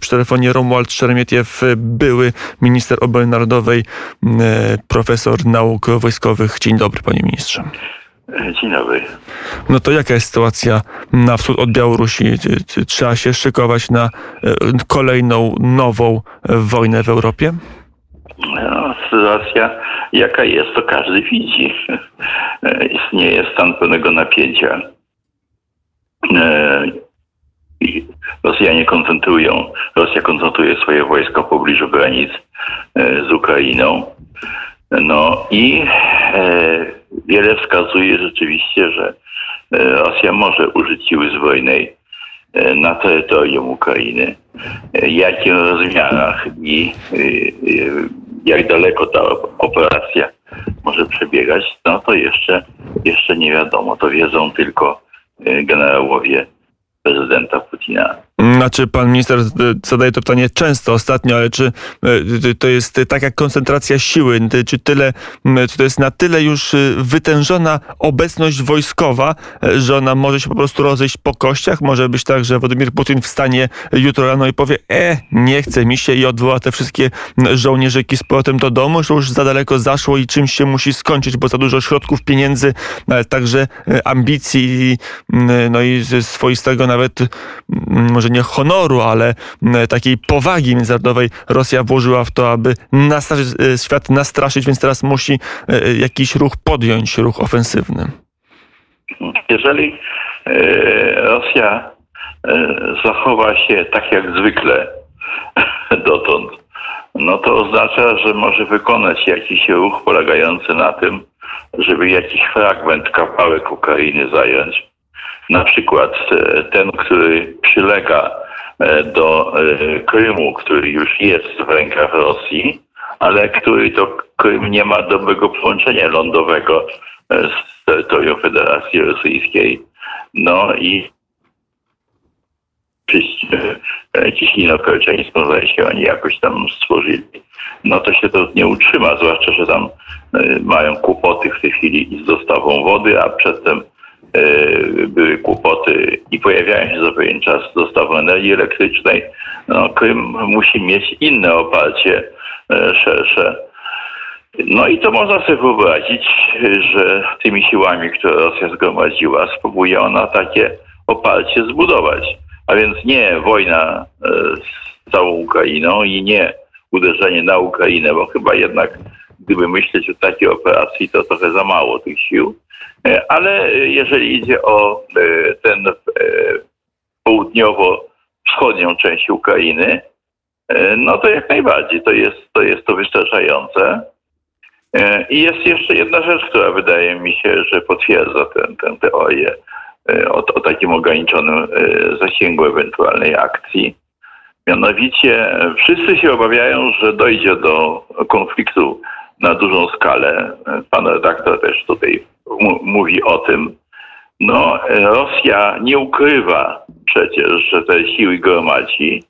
Przy telefonie Romuald Szeremietiew, były minister obrony narodowej, profesor nauk wojskowych. Dzień dobry, panie ministrze. Dzień dobry. No to jaka jest sytuacja na wschód od Białorusi? Trzeba się szykować na kolejną nową wojnę w Europie? No, sytuacja jaka jest, to każdy widzi. Istnieje stan pełnego napięcia. Rosjanie koncentrują, Rosja koncentruje swoje wojska w pobliżu granic z Ukrainą. No i e, wiele wskazuje rzeczywiście, że Rosja może użyć siły zbrojnej na terytorium Ukrainy. Jakich rozmiarach i jak daleko ta operacja może przebiegać, no to jeszcze, jeszcze nie wiadomo. To wiedzą tylko generałowie prezydenta Putina. Znaczy, pan minister zadaje to pytanie często ostatnio, ale czy to jest taka koncentracja siły, czy tyle, czy to jest na tyle już wytężona obecność wojskowa, że ona może się po prostu rozejść po kościach? Może być tak, że Władimir Putin wstanie jutro rano i powie, e, nie chce mi się i odwoła te wszystkie żołnierzyki z powrotem do domu, że już za daleko zaszło i czymś się musi skończyć, bo za dużo środków, pieniędzy, ale także ambicji, no i swoistego nawet, może nie honoru, ale takiej powagi międzynarodowej Rosja włożyła w to, aby nastraszyć, świat nastraszyć, więc teraz musi jakiś ruch podjąć, ruch ofensywny. Jeżeli Rosja zachowa się tak jak zwykle dotąd, no to oznacza, że może wykonać jakiś ruch polegający na tym, żeby jakiś fragment, kawałek Ukrainy zająć na przykład e, ten, który przylega e, do e, Krymu, który już jest w rękach Rosji, ale który to Krym nie ma dobrego połączenia lądowego z terytorium Federacji Rosyjskiej. No i ciśninokerczeńską zdaje się oni jakoś tam stworzyli. No to się to nie utrzyma, zwłaszcza, że tam mają kłopoty w tej chwili z dostawą wody, a przedtem były kłopoty i pojawiają się za pewien czas dostawą energii elektrycznej. No, Krym musi mieć inne oparcie e, szersze. No i to można sobie wyobrazić, że tymi siłami, które Rosja zgromadziła, spróbuje ona takie oparcie zbudować. A więc nie wojna e, z całą Ukrainą i nie uderzenie na Ukrainę, bo chyba jednak gdyby myśleć o takiej operacji, to trochę za mało tych sił E, ale jeżeli idzie o e, ten e, południowo-wschodnią część Ukrainy, no to jak najbardziej to jest to, jest to wystarczające. I jest jeszcze jedna rzecz, która wydaje mi się, że potwierdza tę, tę teorię o, o takim ograniczonym zasięgu ewentualnej akcji. Mianowicie wszyscy się obawiają, że dojdzie do konfliktu na dużą skalę. Pan redaktor też tutaj mówi o tym. No, Rosja nie ukrywa przecież, że te siły gromadzi,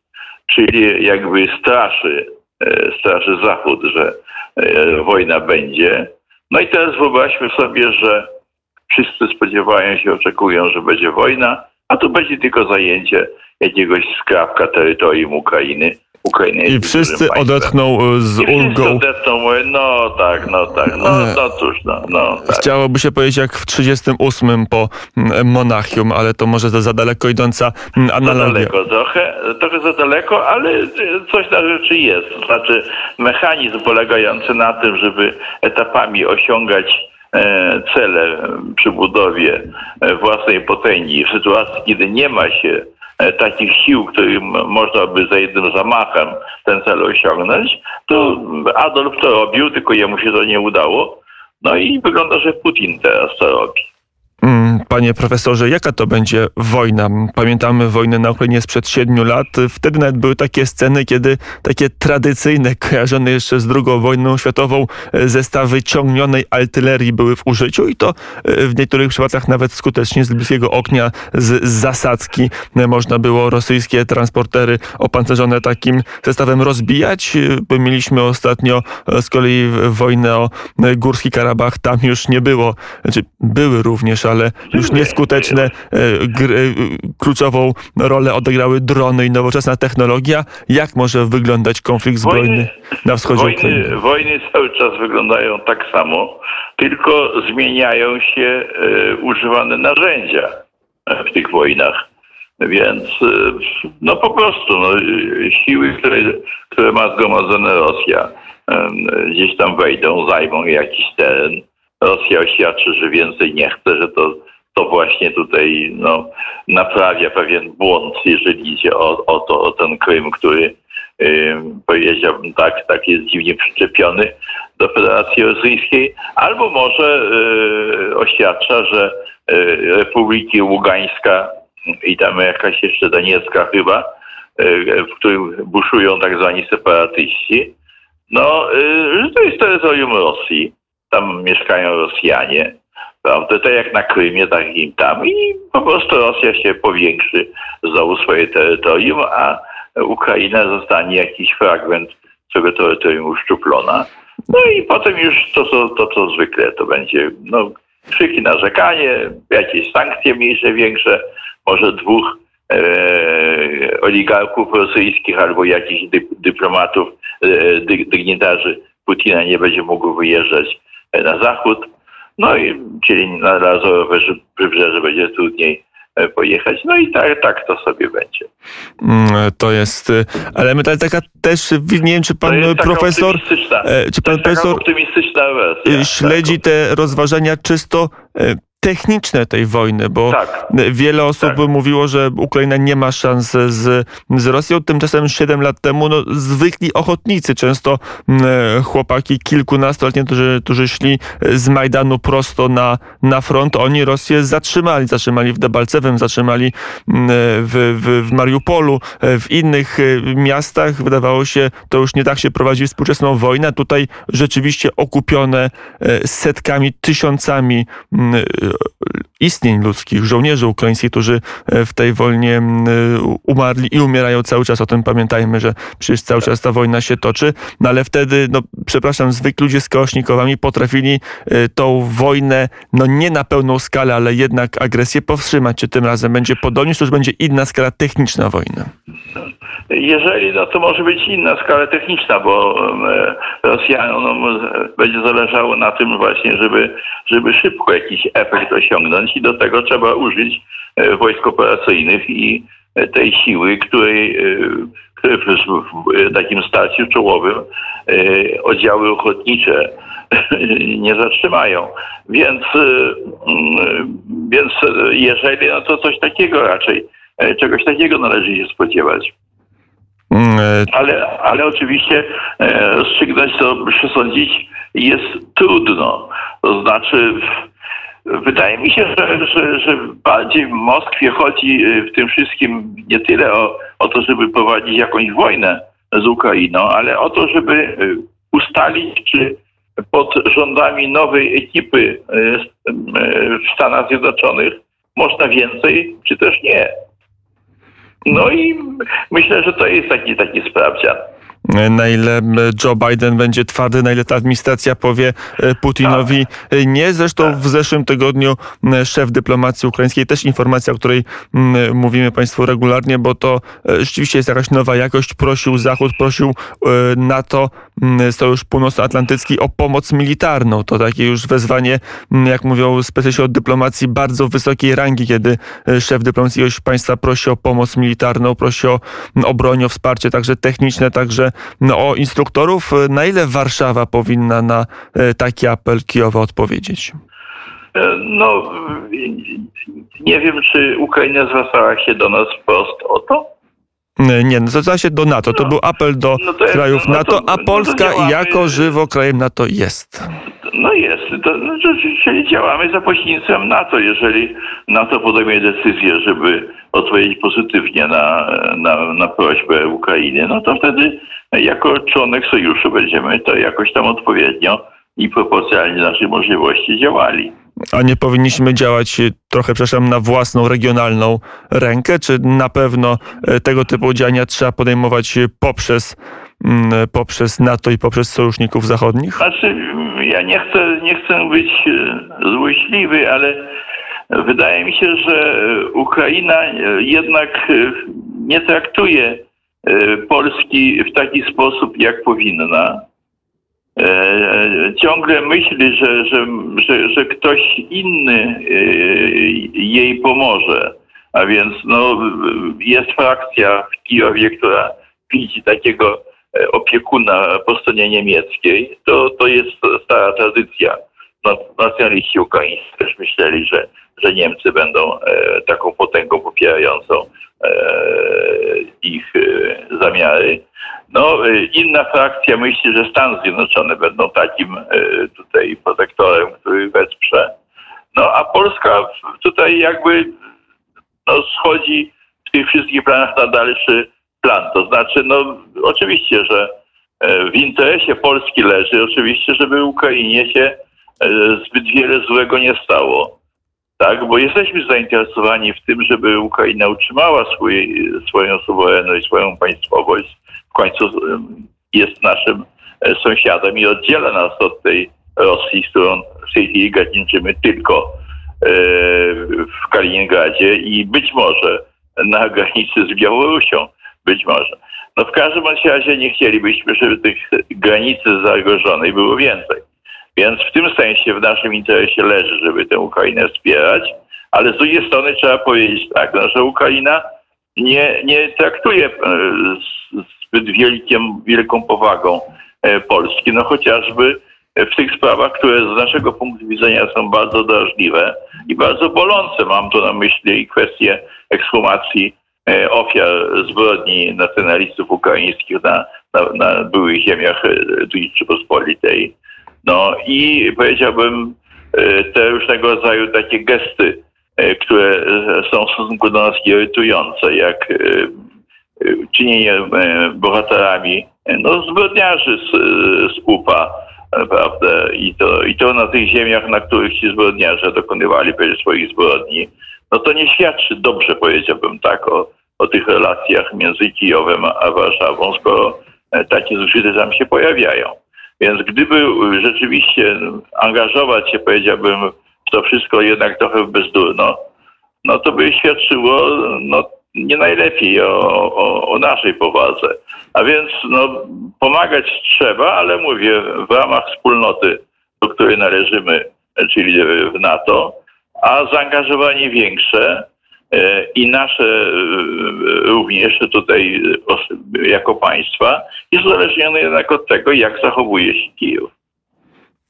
czyli jakby straszy, e, straszy Zachód, że e, wojna będzie. No i teraz wyobraźmy sobie, że wszyscy spodziewają się, oczekują, że będzie wojna, a tu będzie tylko zajęcie jakiegoś skrawka terytorium Ukrainy Ukrainy I wszyscy odetchną e, z I ulgą. Wszyscy odetchną, no tak, no tak, no, no cóż, no, no tak. Chciałoby się powiedzieć jak w 38 po Monachium, ale to może za, za daleko idąca analogia. Za daleko, trochę, trochę za daleko, ale coś na rzeczy jest. To znaczy mechanizm polegający na tym, żeby etapami osiągać e, cele przy budowie e, własnej potęgi w sytuacji, kiedy nie ma się E, takich sił, którym można by za jednym zamachem ten cel osiągnąć, to Adolf to robił, tylko jemu się to nie udało. No i wygląda, że Putin teraz to robi. Mm, panie profesorze, jaka to będzie wojna? Pamiętamy wojnę na Ukrainie sprzed siedmiu lat. Wtedy nawet były takie sceny, kiedy takie tradycyjne, kojarzone jeszcze z II wojną światową, e, zestawy ciągnionej artylerii były w użyciu i to e, w niektórych przypadkach nawet skutecznie z bliskiego oknia, z zasadzki e, można było rosyjskie transportery opancerzone takim zestawem rozbijać. Mieliśmy ostatnio z kolei wojnę o Górski Karabach. Tam już nie było, znaczy były również ale już nieskuteczne. Gry, kluczową rolę odegrały drony i nowoczesna technologia. Jak może wyglądać konflikt zbrojny wojny, na wschodzie wojny, Ukrainy? Wojny cały czas wyglądają tak samo, tylko zmieniają się używane narzędzia w tych wojnach. Więc no po prostu no, siły, które, które ma zgromadzone Rosja, gdzieś tam wejdą, zajmą jakiś teren. Rosja oświadczy, że więcej nie chce, że to, to właśnie tutaj no, naprawia pewien błąd, jeżeli idzie o, o, to, o ten Krym, który powiedziałbym tak, tak jest dziwnie przyczepiony do Federacji Rosyjskiej, albo może y, oświadcza, że y, Republiki Ługańska i tam jakaś jeszcze Doniecka chyba, y, w którym buszują tak zwani separatyści, no, y, że to jest terytorium Rosji. Tam mieszkają Rosjanie. Prawda? To jak na Krymie, tak i tam. I po prostu Rosja się powiększy znowu swoje terytorium, a Ukraina zostanie jakiś fragment tego terytorium uszczuplona. No i potem już to, co, to, co zwykle to będzie no, krzyki, narzekanie, jakieś sankcje mniejsze, większe, może dwóch e, oligarchów rosyjskich albo jakichś dyplomatów, e, dygnitarzy Putina nie będzie mógł wyjeżdżać na zachód. No i czyli na Lazowe wybrzeże będzie trudniej e, pojechać. No i tak, tak to sobie będzie. Mm, to jest element, ale taka też, nie wiem, czy pan profesor, czy pan profesor śledzi tak. te rozważania czysto techniczne tej wojny, bo tak, wiele osób tak. mówiło, że Ukraina nie ma szans z, z Rosją. Tymczasem 7 lat temu no, zwykli ochotnicy, często mm, chłopaki kilkunastoletni, którzy, którzy szli z Majdanu prosto na, na front, oni Rosję zatrzymali. Zatrzymali w Debalcewem, zatrzymali mm, w, w, w Mariupolu, w innych miastach. Wydawało się, to już nie tak się prowadzi współczesną wojnę. Tutaj rzeczywiście okupione setkami, tysiącami mm, istnień ludzkich, żołnierzy ukraińskich, którzy e, w tej wojnie e, umarli i umierają cały czas. O tym pamiętajmy, że przecież cały czas ta wojna się toczy. No ale wtedy, no przepraszam, zwykli ludzie z Kołasznikowami potrafili e, tą wojnę, no nie na pełną skalę, ale jednak agresję powstrzymać. Czy tym razem będzie podobnie, czy już będzie inna skala techniczna wojny? Jeżeli, no to może być inna skala techniczna, bo Rosjanom będzie zależało na tym właśnie, żeby, żeby szybko jakiś efekt osiągnąć i do tego trzeba użyć e, wojsk operacyjnych i e, tej siły, której, e, w takim starciu czołowym oddziały ochotnicze nie zatrzymają. Więc, mm, więc jeżeli, no to coś takiego raczej, czegoś takiego należy się spodziewać. Mm, ale, ale oczywiście rozstrzygnąć to, przesądzić jest trudno. To znaczy, Wydaje mi się, że, że, że bardziej w Moskwie chodzi y, w tym wszystkim nie tyle o, o to, żeby prowadzić jakąś wojnę z Ukrainą, ale o to, żeby y, ustalić, czy pod rządami nowej ekipy y, w Stanach Zjednoczonych można więcej, czy też nie. No i myślę, że to jest taki, taki sprawdzian na ile Joe Biden będzie twardy, na ile ta administracja powie e, Putinowi tak. nie. Zresztą tak. w zeszłym tygodniu szef dyplomacji ukraińskiej, też informacja, o której mówimy Państwu regularnie, bo to e, rzeczywiście jest jakaś nowa jakość, prosił Zachód, prosił e, NATO, Sojusz Północnoatlantycki o pomoc militarną. To takie już wezwanie, jak mówią specjaliści od dyplomacji, bardzo wysokiej rangi, kiedy szef dyplomacji jakiegoś państwa prosi o pomoc militarną, prosi o, o broń, o wsparcie także techniczne, także o instruktorów. Na ile Warszawa powinna na e, taki apel Kijowa odpowiedzieć? E, no, nie wiem, czy Ukraina zwracała się do nas wprost o to. Nie, no zwracała się do NATO. To no, był apel do no krajów no NATO, a no Polska jako żywo krajem NATO jest. No jest. To, no, czyli działamy za pośrednictwem NATO. Jeżeli NATO podejmie decyzję, żeby odpowiedzieć pozytywnie na, na, na prośbę Ukrainy, no to wtedy jako członek sojuszu będziemy to jakoś tam odpowiednio i proporcjonalnie naszej możliwości działali. A nie powinniśmy działać trochę, przepraszam, na własną regionalną rękę? Czy na pewno e, tego typu działania trzeba podejmować poprzez, mm, poprzez NATO i poprzez sojuszników zachodnich? Znaczy, ja nie chcę, nie chcę być e, złośliwy, ale wydaje mi się, że Ukraina jednak nie traktuje Polski w taki sposób, jak powinna. Ciągle myśli, że, że, że, że ktoś inny jej pomoże. A więc no, jest frakcja w Kijowie, która widzi takiego e, opiekuna po stronie niemieckiej. To, to jest stara tradycja. Nacjonaliści ukraińscy też myśleli, że, że Niemcy będą e, taką potęgą popierającą e, ich e, zamiary. No, inna frakcja myśli, że Stany Zjednoczone będą takim tutaj protektorem, który wesprze. No a Polska tutaj jakby no, schodzi w tych wszystkich planach na dalszy plan. To znaczy, no oczywiście, że w interesie Polski leży oczywiście, żeby Ukrainie się zbyt wiele złego nie stało. Tak, bo jesteśmy zainteresowani w tym, żeby Ukraina utrzymała swój, swoją suwerenność, swoją państwowość. W końcu e, jest naszym sąsiadem i oddziela nas od tej Rosji, z którą w tej chwili gadzińczymy tylko w Kaliningradzie i być może na granicy z Białorusią. Być może. No w każdym razie nie chcielibyśmy, żeby tych granicy zagrożonej było więcej. Więc w tym sensie w naszym interesie leży, żeby tę Ukrainę wspierać, ale z drugiej strony trzeba powiedzieć tak, no, że Ukraina nie, nie traktuje e, zbyt wielkim, wielką powagą e, Polski, no chociażby w tych sprawach, które z naszego punktu widzenia są bardzo drażliwe i bardzo bolące. Mam tu na myśli kwestię ekshumacji e, ofiar zbrodni nacjonalistów ukraińskich na, na, na byłych ziemiach Rzeczypospolitej. No i powiedziałbym e, te różnego rodzaju takie gesty, e, które są w stosunku do nas irytujące, jak czynienie bohaterami no, zbrodniarzy z, z UPA, prawda? I to, I to na tych ziemiach, na których ci zbrodniarze dokonywali swoich zbrodni, no to nie świadczy dobrze, powiedziałbym tak, o, o tych relacjach między Kijowem a Warszawą, skoro e, takie zgrzyty tam się pojawiają. Więc gdyby rzeczywiście angażować się, powiedziałbym, w to wszystko jednak trochę bezdurno, no to by świadczyło no, nie najlepiej o, o, o naszej powadze. A więc no, pomagać trzeba, ale mówię, w ramach wspólnoty, do której należymy, czyli w NATO, a zaangażowanie większe i nasze e, również tutaj jako państwa jest uzależnione jednak od tego, jak zachowuje się Kijów.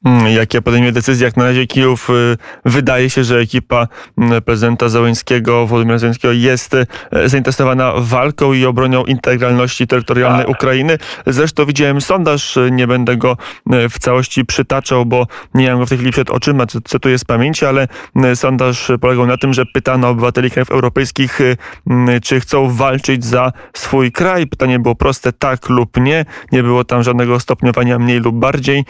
Mm, jakie podejmie decyzje. Jak na razie Kijów y, wydaje się, że ekipa mm, prezydenta Załęckiego, Władimira Załęckiego jest y, zainteresowana walką i obronią integralności terytorialnej tak. Ukrainy. Zresztą widziałem sondaż, y, nie będę go w całości przytaczał, bo nie mam go w tej chwili przed oczyma, cytuję z pamięci, ale sondaż polegał na tym, że pytano obywateli krajów europejskich, czy chcą walczyć za swój kraj. Pytanie było proste, tak lub nie. Nie było tam żadnego stopniowania mniej lub bardziej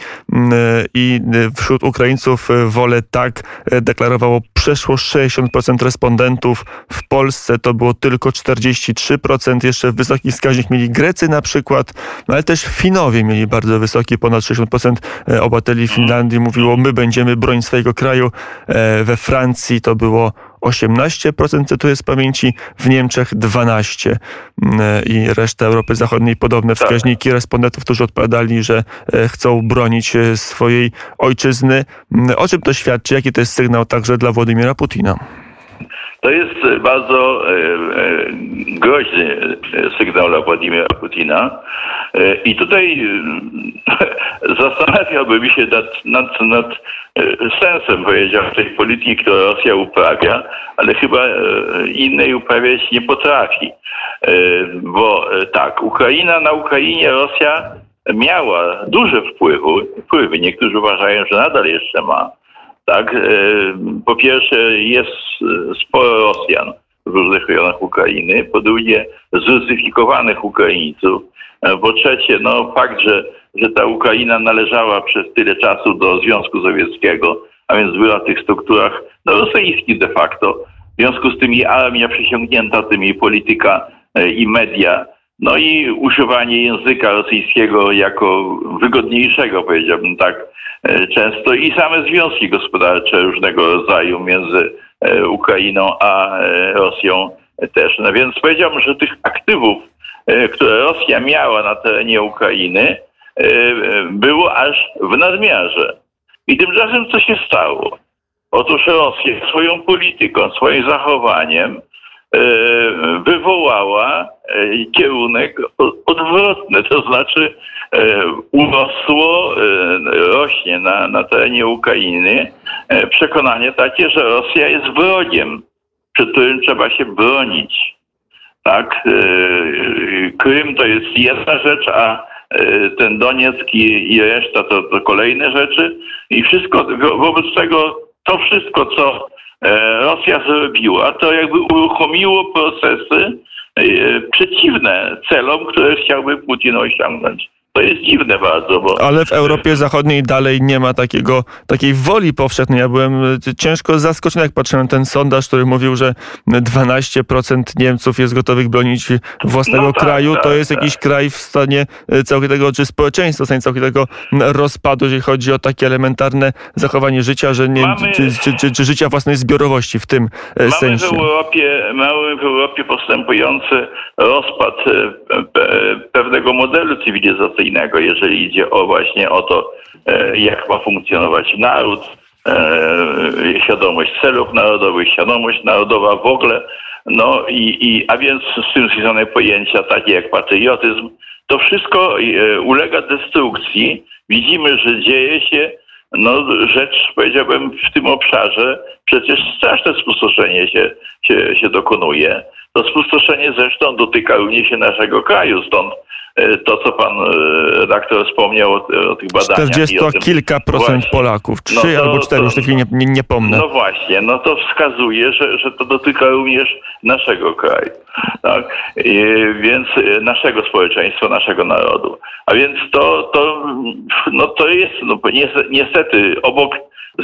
i y, wśród Ukraińców y, wolę tak y, deklarowało przeszło 60% respondentów. W Polsce to było tylko 43%. Jeszcze wysoki wskaźnik mieli Grecy na przykład, no ale też Finowie mieli bardzo wysoki, ponad 60% obywateli Finlandii mówiło, my będziemy bronić swojego kraju. We Francji to było 18%, cytuję z pamięci, w Niemczech 12% mm, i reszta Europy Zachodniej podobne tak. wskaźniki respondentów, którzy odpowiadali, że e, chcą bronić e, swojej ojczyzny. Mm, o czym to świadczy? Jaki to jest sygnał także dla Władimira Putina? To jest bardzo e, e, groźny sygnał dla Władimira Putina. E, I tutaj zastanawiałbym się nad, nad, nad sensem, powiedział, tej polityki, którą Rosja uprawia, ale chyba innej uprawiać nie potrafi. Bo tak, Ukraina, na Ukrainie Rosja miała duże wpływy, wpływy. Niektórzy uważają, że nadal jeszcze ma tak, e, po pierwsze jest sporo Rosjan w różnych rejonach Ukrainy, po drugie zrusyfikowanych Ukraińców, e, po trzecie no fakt, że, że ta Ukraina należała przez tyle czasu do Związku Sowieckiego, a więc była w tych strukturach no, rosyjskich de facto. W związku z tym jej armia przysiągnięta, tym jej polityka e, i media no i używanie języka rosyjskiego jako wygodniejszego, powiedziałbym tak, e, często i same związki gospodarcze różnego rodzaju między Ukrainą, a Rosją też. No więc powiedziałbym, że tych aktywów, które Rosja miała na terenie Ukrainy, było aż w nadmiarze. I tymczasem co się stało? Otóż Rosja swoją polityką, swoim zachowaniem E, wywołała e, kierunek odwrotny, to znaczy e, urosło, rośnie na, na terenie Ukrainy przekonanie takie, że Rosja jest wrogiem, przed którym trzeba się bronić. Tak, Krym to jest jedna rzecz, a ten Donieck i, i reszta to, to kolejne rzeczy i wszystko, wobec tego to wszystko, co E, Rosja zrobiła, to jakby uruchomiło procesy e, przeciwne celom, które chciałby Putin osiągnąć. To jest dziwne bardzo. Bo... Ale w Europie Zachodniej dalej nie ma takiego, takiej woli powszechnej. Ja byłem e, ciężko zaskoczony, jak patrzyłem na ten sondaż, który mówił, że 12% Niemców jest gotowych bronić własnego no tak, kraju. Tak, to jest tak. jakiś kraj w stanie e, całkowitego, czy społeczeństwo w stanie całkowitego rozpadu, jeżeli chodzi o takie elementarne zachowanie życia, że nie, mamy, czy, czy, czy, czy, życia własnej zbiorowości w tym e, mamy sensie. W Europie, mamy w Europie postępujący rozpad pewnego modelu cywilizacyjnego jeżeli idzie o właśnie o to, e, jak ma funkcjonować naród, e, świadomość celów narodowych, świadomość narodowa w ogóle. No i, i a więc z tym związane pojęcia takie jak patriotyzm, to wszystko e, ulega destrukcji. Widzimy, że dzieje się no, rzecz, powiedziałbym, w tym obszarze przecież straszne spustoszenie się, się, się dokonuje. To spustoszenie zresztą dotyka również się naszego kraju, stąd E, to, co pan e, redaktor wspomniał o, o tych badaniach. 40 kilka procent właśnie. Polaków, 3 no albo 4, już w tej chwili nie, nie, nie pomnę. No właśnie, no to wskazuje, że, że to dotyka również naszego kraju. Tak? I, więc e, naszego społeczeństwa, naszego narodu. A więc to, to, no to jest no, niestety obok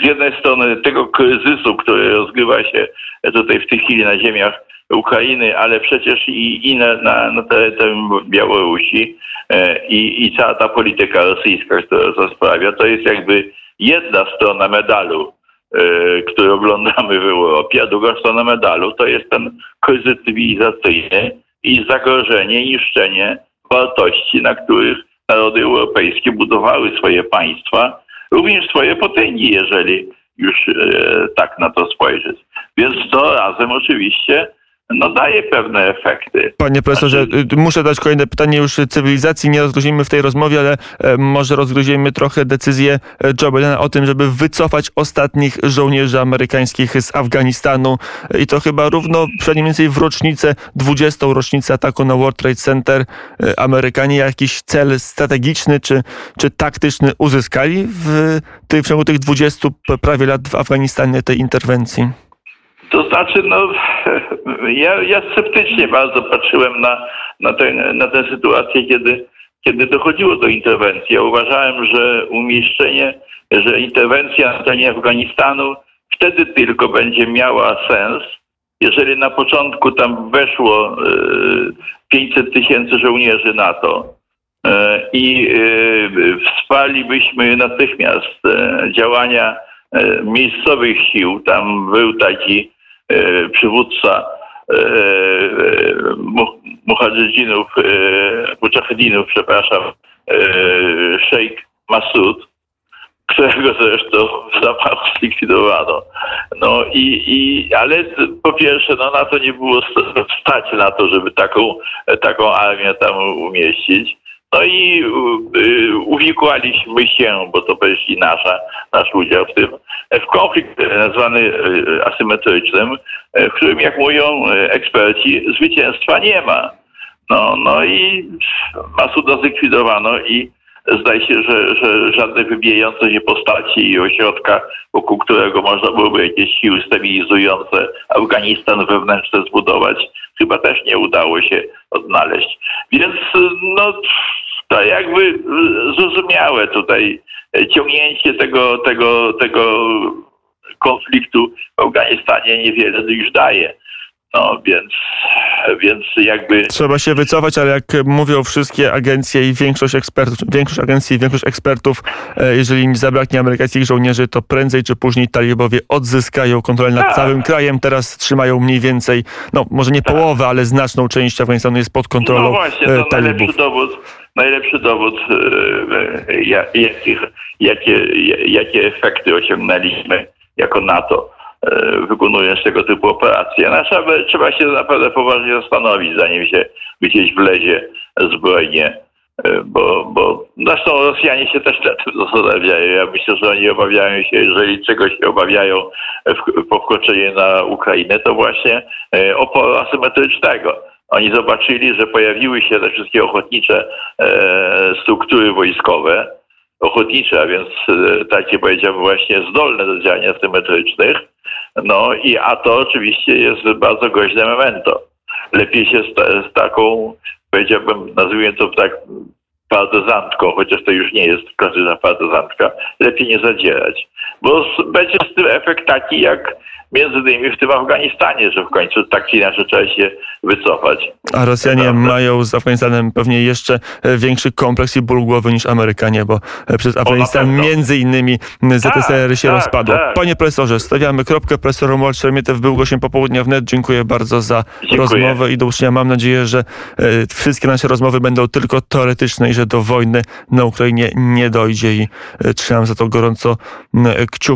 z jednej strony tego kryzysu, który rozgrywa się tutaj w tej chwili na ziemiach Ukrainy, ale przecież i, i na, na, na terytorium Białorusi e, i, i cała ta polityka rosyjska, która to sprawia, to jest jakby jedna strona medalu, e, który oglądamy w Europie, a druga strona medalu to jest ten kryzys cywilizacyjny i zagrożenie, niszczenie wartości, na których narody europejskie budowały swoje państwa, również swoje potęgi, jeżeli już e, tak na to spojrzeć. Więc to razem oczywiście no daje pewne efekty. Panie profesorze, znaczy... muszę dać kolejne pytanie. Już cywilizacji nie rozgrozimy w tej rozmowie, ale e, może rozgrozimy trochę decyzję e, Joe Bidena o tym, żeby wycofać ostatnich żołnierzy amerykańskich z Afganistanu. I to chyba równo, przynajmniej więcej w rocznicę, 20. rocznicę ataku na World Trade Center. E, Amerykanie jakiś cel strategiczny czy, czy taktyczny uzyskali w, tej, w ciągu tych 20 prawie lat w Afganistanie tej interwencji? To znaczy, no, ja, ja sceptycznie bardzo patrzyłem na, na, ten, na tę sytuację, kiedy, kiedy dochodziło do interwencji. Ja uważałem, że umieszczenie, że interwencja na terenie Afganistanu wtedy tylko będzie miała sens, jeżeli na początku tam weszło 500 e, tysięcy żołnierzy NATO e, i e, wspalibyśmy natychmiast działania miejscowych sił. Tam był taki przywódca e, e, muhadżydzinów, muczahedinów, przepraszam, szejk Masud, którego zresztą w zamachu zlikwidowano. No i, i, ale po pierwsze, no na to nie było stać na to, żeby taką, taką armię tam umieścić. No i y, uwikłaliśmy się, bo to i nasza, nasz udział w tym, w konflikt nazwany y, asymetrycznym, w którym, jak mówią eksperci, zwycięstwa nie ma. No, no i Masuda zlikwidowano i zdaje się, że, że żadne wybijające się postaci i ośrodka, wokół którego można byłoby jakieś siły stabilizujące Afganistan wewnętrzne zbudować, chyba też nie udało się odnaleźć. Więc no, to jakby zrozumiałe tutaj ciągnięcie tego, tego, tego konfliktu w Afganistanie niewiele już daje. No więc, więc jakby. Trzeba się wycofać, ale jak mówią wszystkie agencje i większość ekspertów, większość agencji i większość ekspertów, e, jeżeli nie zabraknie amerykańskich żołnierzy, to prędzej czy później talibowie odzyskają kontrolę nad Tak. całym krajem. Teraz trzymają mniej więcej, no może nie połowę, ale znaczną część Afganistanu jest pod kontrolą No właśnie, e, to talibów. najlepszy dowód, najlepszy dowód, e, ja- jakich, jakie, jakie efekty osiągnęliśmy jako NATO. E, Wykonując tego typu operacje. No, trzeba, trzeba się naprawdę poważnie zastanowić, zanim się gdzieś wlezie zbrojnie. e, Bo, bo zresztą Rosjanie się też na tym zastanawiają. Ja myślę, że oni obawiają się, jeżeli czegoś się obawiają w, po wkroczeniu na Ukrainę, to właśnie e, oporu asymetrycznego. Oni zobaczyli, że pojawiły się te wszystkie ochotnicze struktury wojskowe, ochotnicze, a więc e, takie powiedziałbym właśnie zdolne do działań asymetrycznych. No i a to oczywiście jest bardzo groźne memento. Lepiej się z, z taką, powiedziałbym, nazwijmy to tak partyzantką, chociaż to już nie jest klasyczna partyzantka, lepiej nie zadzierać. Bo będzie z tym efekt taki, jak między innymi w tym Afganistanie, że w końcu tak czy inaczej trzeba się wycofać. A Rosjanie mają z Afganistanem pewnie jeszcze e, większy kompleks i ból głowy niż Amerykanie, bo e, przez Afganistan między innymi m, ZSRR się tak, rozpadło. tak. Panie profesorze, stawiamy kropkę. Profesor Romuald Szermietew był gościem popołudnia wnet. Dziękuję bardzo za Dziękuję. rozmowę i do usłyszenia. Mam nadzieję, że e, wszystkie nasze rozmowy będą tylko teoretyczne i że do wojny na Ukrainie nie dojdzie i trzymam za to gorąco kciuki.